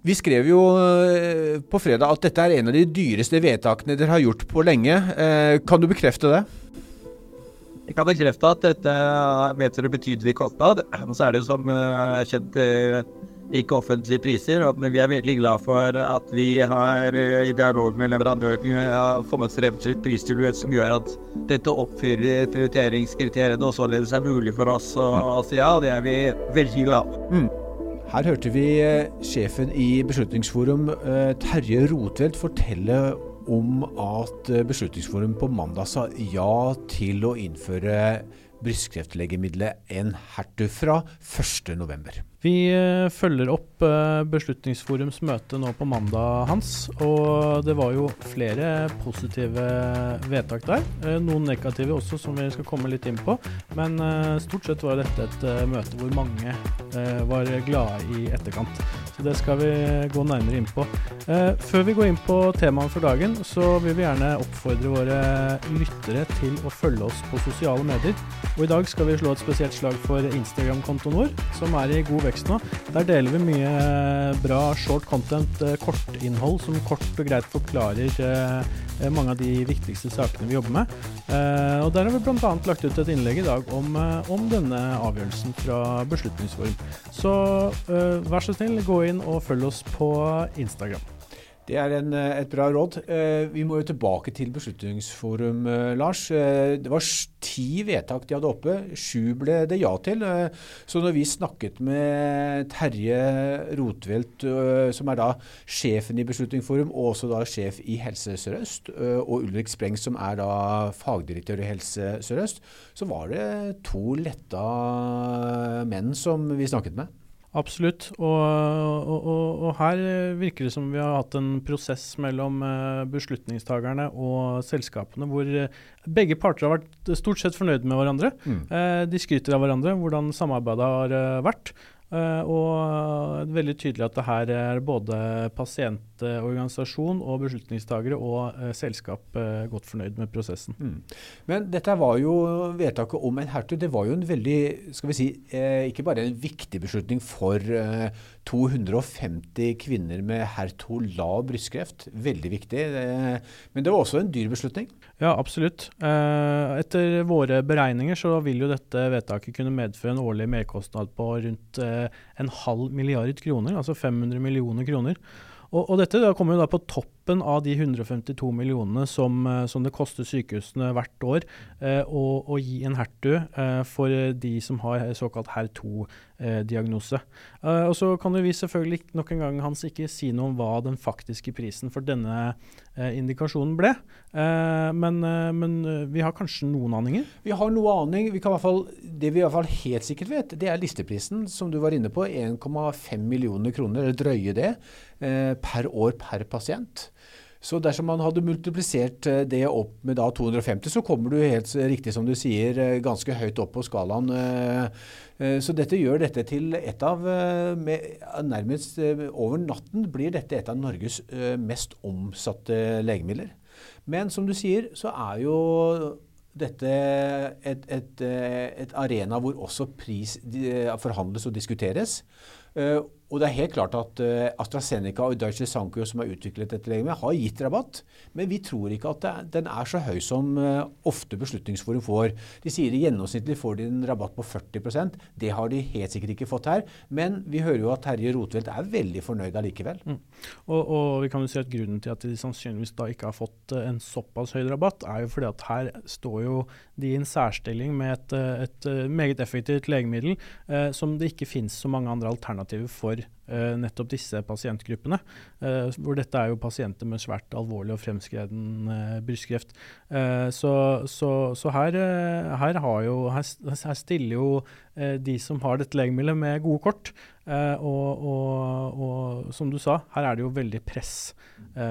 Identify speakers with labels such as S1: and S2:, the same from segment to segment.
S1: Vi skrev jo eh, på fredag at dette er en av de dyreste vedtakene dere har gjort på lenge. Eh, kan du bekrefte det?
S2: Jeg kan bekrefte at dette medfører betydelig kostnad. Så er det jo som eh, kjent ikke offentlige priser, men vi er veldig glad for at vi har i dialog med leverandøren kommet frem til et pristilbud som gjør at dette oppfyller prioriteringskriteriene og således er mulig for oss å si ja. Det er vi veldig glad for. Mm.
S1: Her hørte vi eh, sjefen i Beslutningsforum, eh, Terje Rotvedt, fortelle om at eh, Beslutningsforum på mandag sa ja til å innføre brystkreftlegemiddelet Enhertu fra 1.11.
S3: Vi eh, følger opp eh, Beslutningsforums møte nå på mandag, Hans. Og det var jo flere positive vedtak der. Eh, noen negative også, som vi skal komme litt inn på. Men stort sett var dette et møte hvor mange var glade i etterkant. Så det skal vi gå nærmere inn på. Før vi går inn på temaet for dagen, så vil vi gjerne oppfordre våre lyttere til å følge oss på sosiale medier. Og i dag skal vi slå et spesielt slag for Instagram-kontoen vår, som er i god vekst nå. Der deler vi mye bra short content, eh, kortinnhold, som kort og greit forklarer eh, mange av de viktigste sakene vi jobber med. Eh, og Der har vi bl.a. lagt ut et innlegg i dag om, om denne avgjørelsen fra Beslutningsforum. Så vær så snill, gå inn og følg oss på Instagram.
S1: Det er en, eh, et bra råd. Eh, vi må jo tilbake til Beslutningsforum, eh, Lars. Det var ti vedtak de hadde oppe. Sju ble det ja til. Så når vi snakket med Terje Rotvelt, som er da sjefen i Beslutningsforum, og også da sjef i Helse Sør-Øst, og Ulrik Spreng, som er da fagdirektør i Helse Sør-Øst, så var det to letta menn som vi snakket med.
S3: Absolutt. Og, og, og, og, her virker det som vi har hatt en prosess mellom beslutningstakerne beslutningstagerne og selskapene hvor eh, begge parter har vært stort sett fornøyd med hverandre. Mm. Eh, de skryter av hverandre, hvordan samarbeidet har vært. Uh, og det er veldig tydelig at det her er både pasientorganisasjon og beslutningstagere og uh, selskap uh, godt fornøyd med prosessen. Mm.
S1: Men dette var jo vedtaket om en hertug. Det var jo en veldig, skal vi si, ikke bare en viktig beslutning for 250 kvinner med HER2 lav brystkreft. Veldig viktig. Men det var også en dyr beslutning?
S3: Ja, absolutt. Etter våre beregninger så vil jo dette vedtaket kunne medføre en årlig merkostnad på rundt en halv milliard kroner, altså 500 millioner kroner. Og, og dette kommer jo da på toppen av de 152 millionene som, eh, som det koster sykehusene hvert år eh, å, å, gi en hertu eh, for de som har såkalt HER2-diagnose. Eh, og så kan vi selvfølgelig nok en gang Hans, ikke si noe om hva den faktiske prisen for denne indikasjonen ble. Men, men, vi har kanskje noen aninger?
S1: Vi har noe aning. Vi fall, det vi i hvert fall helt sikkert vet, det er listeprisen, som du var inne på. 1,5 millioner kroner, eller drøye det. Per år per pasient. Så dersom man hadde multiplisert eh, det opp med da 250, så kommer du helt riktig som du sier, eh, ganske høyt opp på skalaen. Så dette gjør dette til et av Nærmest over natten blir dette et av Norges mest omsatte legemidler. Men som du sier, så er jo dette et, et, et arena hvor også pris forhandles og diskuteres. Og det er helt klart at uh, AstraZeneca og Deutsche Sanko som har utviklet dette legemet, har gitt rabatt. Men vi tror ikke at den er så høy som uh, ofte Beslutningsforum får. De sier i gjennomsnittlig får de en rabatt på 40% Det har de helt sikkert ikke fått her. Men vi hører jo at Terje Rotvelt er veldig fornøyd allikevel. Mm.
S3: Og, og, vi kan jo si at Grunnen til at de sannsynligvis da ikke har fått uh, en såpass høy rabatt, er jo fordi at her står jo de i en særstilling med et, et, meget effektivt legemiddel som det ikke finnes så mange andre alternativer for uh, nettopp disse pasientgruppene. Uh, hvor dette er jo pasienter med svært alvorlig og fremskreden uh, brystkreft. så, så, så her, her, jo, her, her, stiller jo de som har dette legemiddelet med gode kort. Og, og, og, som du sa, her er det jo veldig press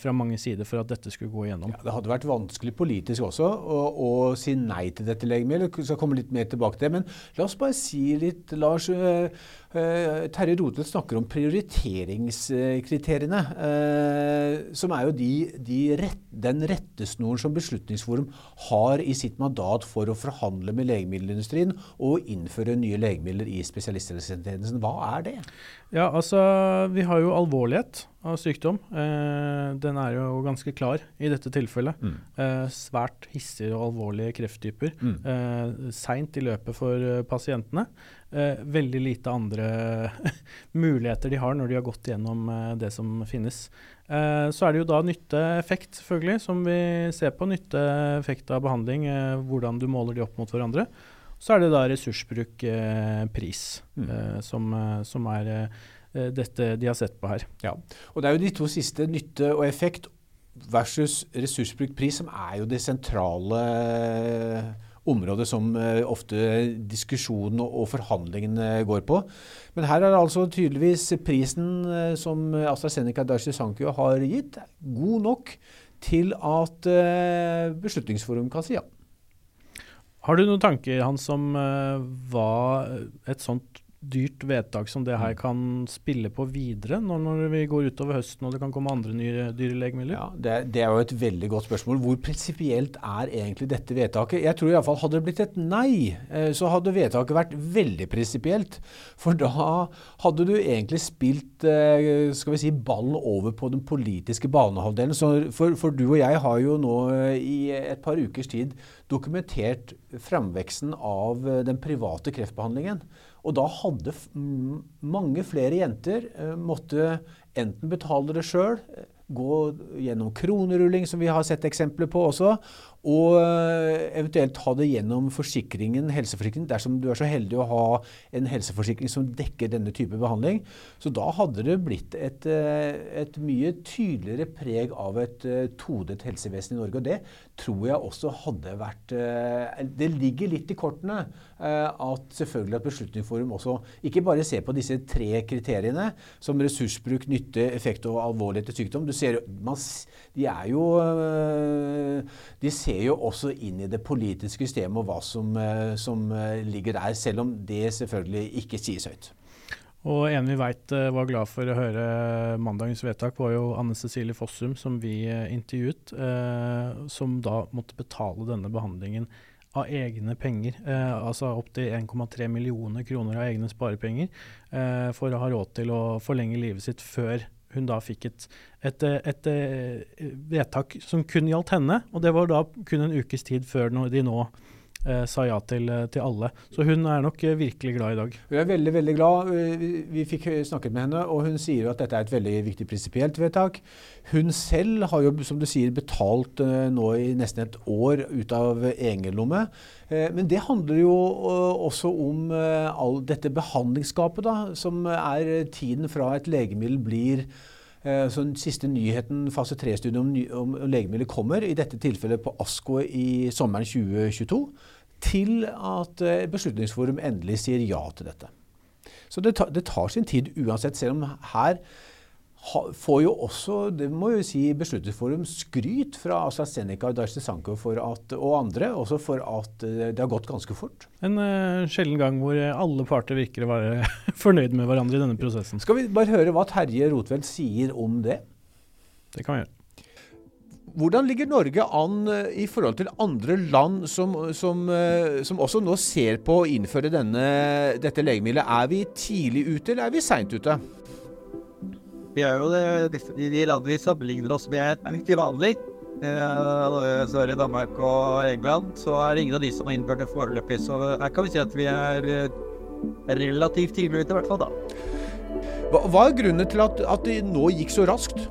S3: fra mange sider for at dette skulle gå igjennom.
S1: Ja, det hadde vært vanskelig politisk også å, å si nei til dette legemiddelet. Vi skal komme litt mer tilbake til det. Men la oss bare si litt, Lars. Terje Rotet snakker om prioriteringskriteriene, eh, som er jo de, de rett, den rettesnoren som Beslutningsforum har i sitt mandat for å forhandle med legemiddelindustrien og innføre nye legemidler i spesialisthelsetjenesten. Hva er det?
S3: Ja, altså Vi har jo alvorlighet av sykdom. Eh, den er jo ganske klar i dette tilfellet. Mm. Eh, svært hissige og alvorlige krefttyper. Mm. Eh, Seint i løpet for pasientene. Eh, veldig lite andre muligheter de har når de har gått gjennom eh, det som finnes. Eh, så er det jo da nytteeffekt, selvfølgelig, som vi ser på. Nytteeffekt av behandling, hvordan du måler de opp mot hverandre. Så er det da ressursbruk, eh, pris, mm. eh, som, eh, som, er eh, dette de har sett på her.
S1: Ja, og Det er jo de to siste, nytte og effekt versus ressursbruk, pris, som er jo det sentrale eh, området som uh, ofte diskusjonen og, forhandlingene går på. Men her er det altså tydeligvis prisen uh, som AstraZeneca Dashi Sankyo har gitt, god nok til at uh, Beslutningsforum kan si ja.
S3: Har du noen tanker Hans, om hva et sånt dyrt vedtak som det her mm. kan spille på videre, når, når vi går utover høsten og det kan komme andre nye dyre legemidler?
S1: Ja, det, det, er jo et veldig godt spørsmål. Hvor prinsipielt er egentlig dette vedtaket? Jeg tror iallfall hadde det blitt et nei, eh, så hadde vedtaket vært veldig prinsipielt. For da hadde du egentlig spilt eh, skal vi si, ballen over på den politiske banehalvdelen. For, for du og jeg har jo nå eh, i et par ukers tid dokumentert framveksten av den private kreftbehandlingen. Og da hadde mange flere jenter eh, måtte enten betale det sjøl, eh, gå gjennom kronerulling, som vi har sett eksempler på også, og eh, eventuelt ta det gjennom forsikringen, helseforsikringen, dersom du er så heldig å ha en helseforsikring som dekker denne type behandling. Så da hadde det blitt et, eh, et mye tydeligere preg av et eh, todet helsevesen i Norge. Og det tror jeg også hadde vært Det ligger litt i kortene at selvfølgelig at Beslutningsforum også ikke bare ser på disse tre kriteriene, som ressursbruk, nytte, effekt og alvorlighet til sykdom. Du ser, man, de er jo De ser jo også inn i det politiske systemet og hva som, eh, som eh, ligger der, selv om det selvfølgelig ikke sies høyt.
S3: Og en vi veit var glad for å høre mandagens vedtak, var jo Anne Cecilie Fossum, som vi intervjuet, som da måtte betale denne behandlingen av egne penger. Eh, altså opptil 1,3 millioner kroner av egne sparepenger for å ha råd til å forlenge livet sitt før hun da fikk et, et, et, et, vedtak som kun gjaldt henne. Og det var da kun en ukes tid før de nå eh, sa ja til, til, alle. Så hun er nok eh, virkelig glad i dag.
S1: Hun er veldig veldig glad. Vi, vi fikk snakket med henne, og hun sier jo at dette er et veldig viktig prinsipielt vedtak. Hun selv har jo, som du sier, betalt eh, nå i nesten et år ut av egen lomme. Men det handler jo også om all dette behandlingsskapet, da, som er tiden fra et legemiddel blir så den siste nyheten, fase 3-studien om, om, om legemidler, kommer, i dette tilfellet på ASKO i sommeren 2022 til at eh, Beslutningsforum endelig sier ja til dette. Så det tar, det tar sin tid uansett, selv om her får jo også det må jo si, Beslutningsforum skryt fra AstraZeneca og Dashi Sanko at, og andre også for at eh, det har gått ganske fort.
S3: En uh, sjelden gang hvor alle parter virker å være fornøyd med hverandre i denne prosessen.
S1: Skal vi bare høre hva Terje Rotvedt sier om det?
S3: Det kan vi gjøre.
S1: Hvordan ligger Norge an eh, i forhold til andre land som, som, eh, som også nå ser på å innføre denne, dette legemiddelet? Er vi tidlig ute, eller er vi seint ute?
S2: Vi er jo det, de landene vi sammenligner oss med, er ikke vanlig. Eh, Sverige, Danmark og England, så er det ingen av de som har innført det foreløpig. Så her kan vi si at vi er relativt tidlig ute, i hvert fall da.
S1: Hva, hva er grunnen til at, at det nå gikk så raskt?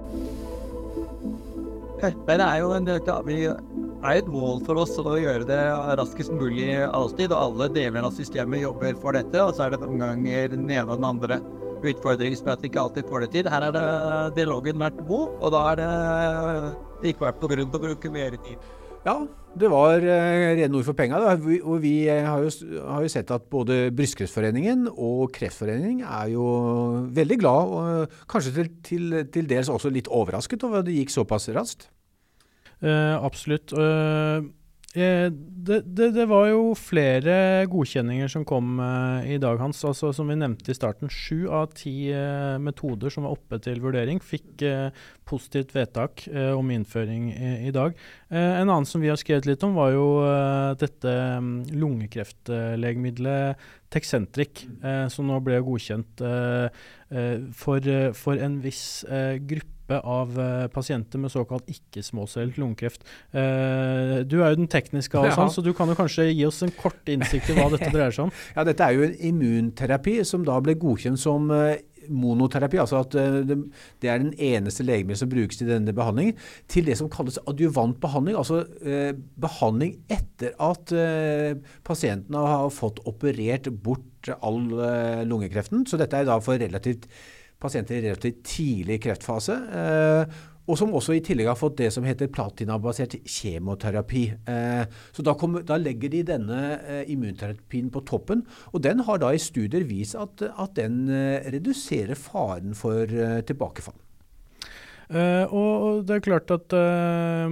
S2: Det er jo en, vi er et mål for oss å gjøre det raskest mulig alltid. Og alle deler av systemet jobber for dette. Og så er det noen ganger den ene og den andre utfordringer som at vi ikke alltid får det til. Her er det dialogen vært god, og da er det ikke vært på grunn til å bruke mer tid.
S1: Ja, det var uh, rene ord for penga. Og vi har jo, har jo, sett at både Brystkreftforeningen og Kreftforeningen er jo veldig glad, og kanskje til, til, til dels også litt overrasket over at det gikk såpass raskt.
S3: Eh, absolutt. Eh, det, det, det, var jo flere godkjenninger som kom eh, i dag, Hans. Altså, som vi nevnte i starten, sju av ti eh, metoder som var oppe til vurdering, fikk eh, positivt vedtak eh, om innføring i, dag. Eh, en annen som vi har skrevet litt om, var jo dette um, lungekreftlegemiddelet Texentric, som nå ble godkjent for, for, en viss gruppe gruppe av uh, pasienter med såkalt ikke-småcellet lungekreft. Uh, du er jo den tekniske, av oss, ja. så du kan jo kanskje gi oss en kort innsikt i hva dette dreier seg om?
S1: Ja, Dette er jo en immunterapi som da ble godkjent som uh, monoterapi, altså at det, er den eneste legemiddel som brukes til denne behandlingen, til det som kalles adjuvant behandling, altså eh, behandling etter at pasienten har fått operert bort all eh, lungekreften. Så dette er da for relativt pasienter i relativt tidlig kreftfase. Eh, og som også i tillegg har fått det som heter platinabasert kjemoterapi. Eh, så da, kom, da, legger de denne eh, immunterapien på toppen. Og den har da i studier vist at, at den reduserer faren for tilbakefall.
S3: Uh, og det er klart at uh,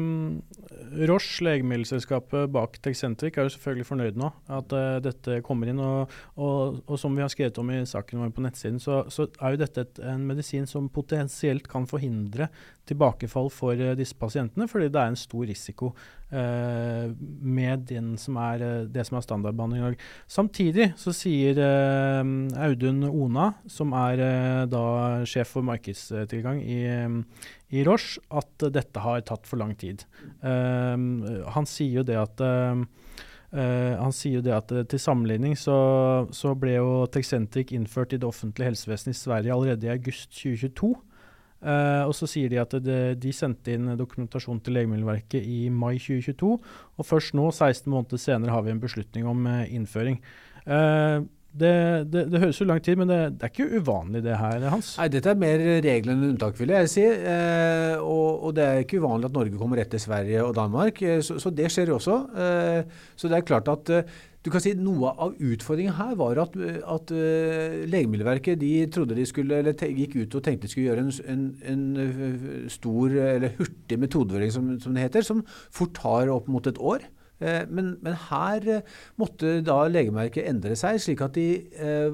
S3: Roche, legemiddelselskapet bak Texentric, er jo selvfølgelig fornøyd nå. At uh, dette kommer inn. Og, og, og, som vi har skrevet om i saken vår på nettsiden, så, så er jo dette et, en medisin som potensielt kan forhindre tilbakefall for disse pasientene, fordi det er en stor risiko med som er, det som er standardbehandling i dag. Samtidig så sier Audun Ona, som er da sjef for markedstilgang i i Roche at dette har tatt for lang tid. Han sier jo det at Uh, han sier jo det at uh, til sammenligning så, så, ble jo Texentric innført i det offentlige helsevesenet i Sverige allerede i august 2022. Uh, og så sier de at det, de sendte inn dokumentasjon til Legemiddelverket i mai 2022. Og først nå, 16 måneder senere, har vi en beslutning om innføring. Uh, det, det, det, høres jo lang tid, men det, det, er ikke uvanlig det her, Hans?
S1: Nei, dette er mer regel enn unntak, vil jeg si. Eh, og, og, det er ikke uvanlig at Norge kommer etter Sverige og Danmark. Eh, så, så det skjer jo også. Eh, så det er klart at du kan si Noe av utfordringen her var at, at uh, Legemiddelverket de trodde de skulle, eller gikk ut og tenkte de skulle gjøre en, en, en stor eller hurtig metodevurdering, som, som, det heter, som fort tar opp mot et år. Eh, men, men, her eh, måtte da legemerket endre seg, slik at de eh,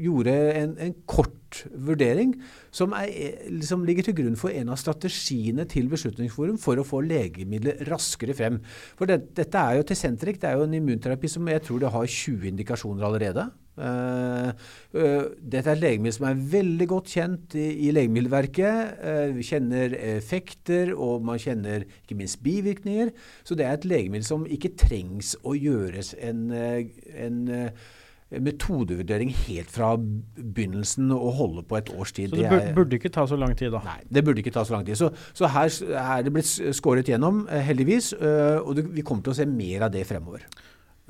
S1: gjorde en, en, kort vurdering som, er, som, ligger til grunn for en av strategiene til Beslutningsforum for å få legemidler raskere frem. For det, dette er jo Tesentric, det er jo en immunterapi som jeg tror det har 20 indikasjoner allerede. Uh, uh, dette er et legemiddel som er veldig godt kjent i, Legemiddelverket. Uh, vi kjenner effekter, og man kjenner ikke minst bivirkninger. Så det er et legemiddel som ikke trengs å gjøres en, en metodevurdering helt fra begynnelsen og holde på et års tid.
S3: Så det, burde, burde ikke ta så lang tid, da?
S1: Nei, det burde ikke ta så lang tid. Så, så her er det blitt skåret gjennom, heldigvis. og vi kommer til å se mer av det fremover.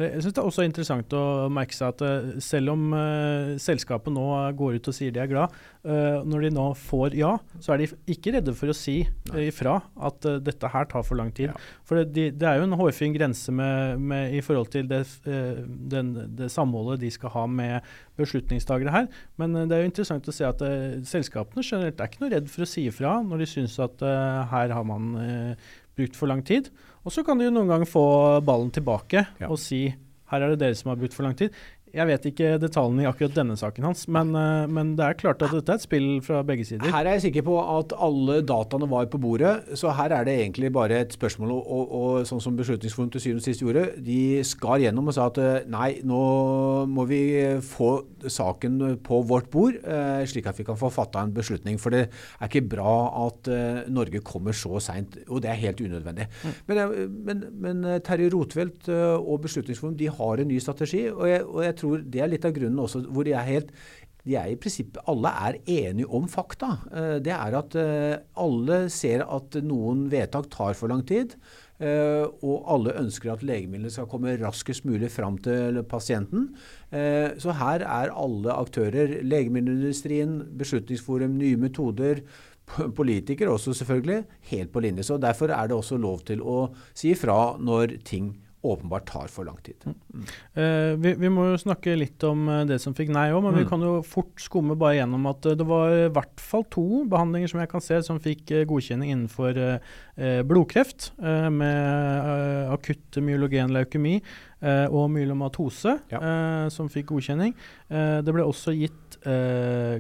S3: Jeg synes Det er også interessant å merke seg at uh, selv om uh, selskapet nå går ut og sier de er glad, uh, når de nå får ja, så er de ikke redde for å si ifra at dette her tar for lang tid. Ja. For det, de, det, er jo en hårfin grense med, med, i forhold til det, den, det, samholdet de skal ha med beslutningstagere her. Men det er jo interessant å se at selskapene generelt er ikke noe redd for å si ifra når de syns at her har man brukt for lang tid. Og så kan de jo noen ganger få ballen tilbake ja. og si her er det dere som har brukt for lang tid. Jeg vet ikke detaljene i akkurat denne saken hans, men, uh, men, det er klart at dette er et spill fra begge sider.
S1: Her er jeg sikker på at alle dataene var på bordet, så her er det egentlig bare et spørsmål og, og, og sånn som Beslutningsforum til syvende og sist gjorde, de skar gjennom og sa at eh, nei, nå må vi få saken på vårt bord, slik at vi kan få fatta en beslutning. For det er ikke bra at Norge kommer så seint, og det er helt unødvendig. Mm. Men, men, men, Terje Rotveldt og Beslutningsforum de har en ny strategi, og jeg, og jeg tror det er litt av grunnen også hvor er helt de i prinsippet, Alle er enige om fakta. Eh, det er at eh, alle ser at noen vedtak tar for lang tid. Eh, og alle ønsker at legemidlene skal komme raskest mulig fram til pasienten. Så her er alle aktører, legemiddelindustrien, Beslutningsforum, nye metoder, politikere også selvfølgelig, helt på linje. Så Derfor er det også lov til å si ifra når ting åpenbart tar for lang tid.
S3: Mm. Eh, vi, vi, må jo snakke litt om uh, det som fikk nei òg, men mm. vi kan jo fort skumme bare gjennom at uh, det var i hvert fall to behandlinger som jeg kan se som fikk godkjenning innenfor blodkreft, med akutt myologen leukemi og myelomatose, ja. som fikk godkjenning. det ble også gitt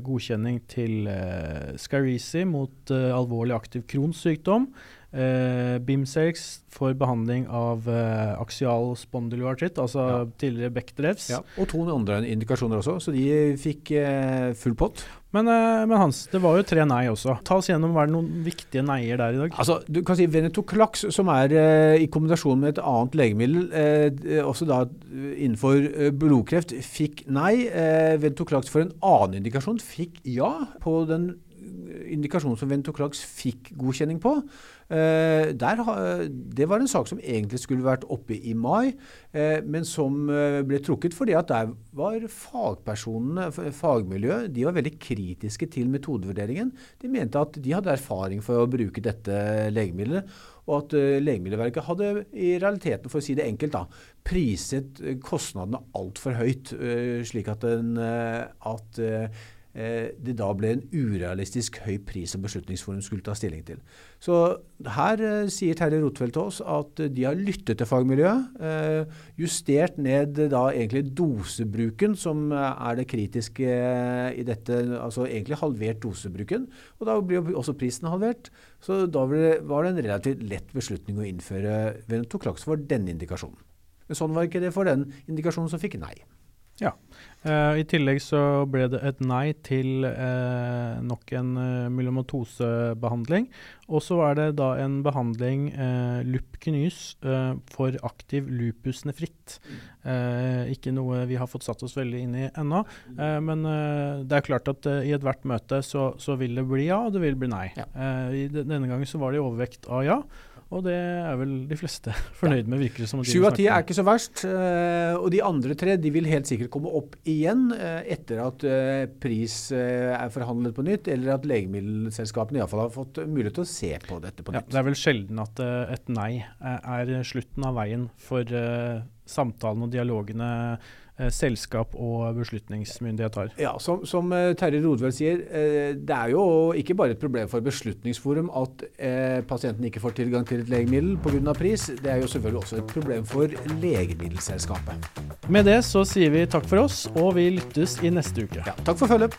S3: godkjenning til eh, Scarisi mot alvorlig aktiv Crohns sykdom. Uh, Bimserx for behandling av uh, aksial spondyloartritt, altså ja. tidligere Bechdrevs. Ja.
S1: Og to andre indikasjoner også, så de fikk uh, full pott.
S3: Men, men, Hans, det var jo tre nei også. Ta oss gjennom, Var det noen viktige neier der i dag?
S1: Altså, du kan si Venetoclax, som er i kombinasjon med et annet legemiddel, også da innenfor blodkreft, fikk nei. Venetoclax for en annen indikasjon fikk ja på den indikasjonen som Venetoclax fikk godkjenning på. Uh, der, det var en sak som egentlig skulle vært oppe i mai, uh, men som uh, ble trukket fordi at der var fagpersonene, fagmiljøet, de var veldig kritiske til metodevurderingen. De mente at de hadde erfaring for å bruke dette legemiddelet, og at Legemiddelverket hadde i realiteten, for å si det enkelt, da, priset kostnadene altfor høyt, slik at, den, at Eh, det da ble en urealistisk høy pris som Beslutningsforum skulle ta stilling til. Så her eh, sier Terje Rotfeldt til oss at de har lyttet til fagmiljøet, eh, justert ned da egentlig dosebruken, som er det kritiske i dette, altså egentlig halvert dosebruken. Og da blir jo også prisen halvert. Så da var det en relativt lett beslutning å innføre Venetoclax for denne indikasjonen. Men sånn var ikke det for den indikasjonen som fikk nei.
S3: Ja. Uh, I tillegg så ble det et nei til uh, nok en uh, myelomatosebehandling. Og så var det da en behandling, uh, Lupkynys, for aktiv lupus nefritt. ikke noe vi har fått satt oss veldig inn i ennå. men det er klart at i ethvert møte så, så, vil det bli ja, og det vil bli nei. Ja. denne gangen så var det i overvekt av ja. Og det er vel de fleste fornøyd med, virker det som.
S1: Sju av ti er ikke så verst. Eh, og de andre tre de vil helt sikkert komme opp igjen eh, etter at eh, pris er forhandlet på nytt, eller at legemiddelselskapene iallfall har fått mulighet til å se på dette på nytt.
S3: Ja, det er vel sjelden at et nei er slutten av veien for samtalen og dialogene selskap og beslutningsmyndighet har.
S1: Ja, Som, som eh, Terje Rodvel sier, eh, det er jo ikke bare et problem for Beslutningsforum at eh, pasienten ikke får tilgang til et legemiddel pga. pris. Det er jo selvfølgelig også et problem for legemiddelselskapet.
S3: Med det så sier vi takk for oss, og vi lyttes i neste uke.
S1: Ja, takk for følget.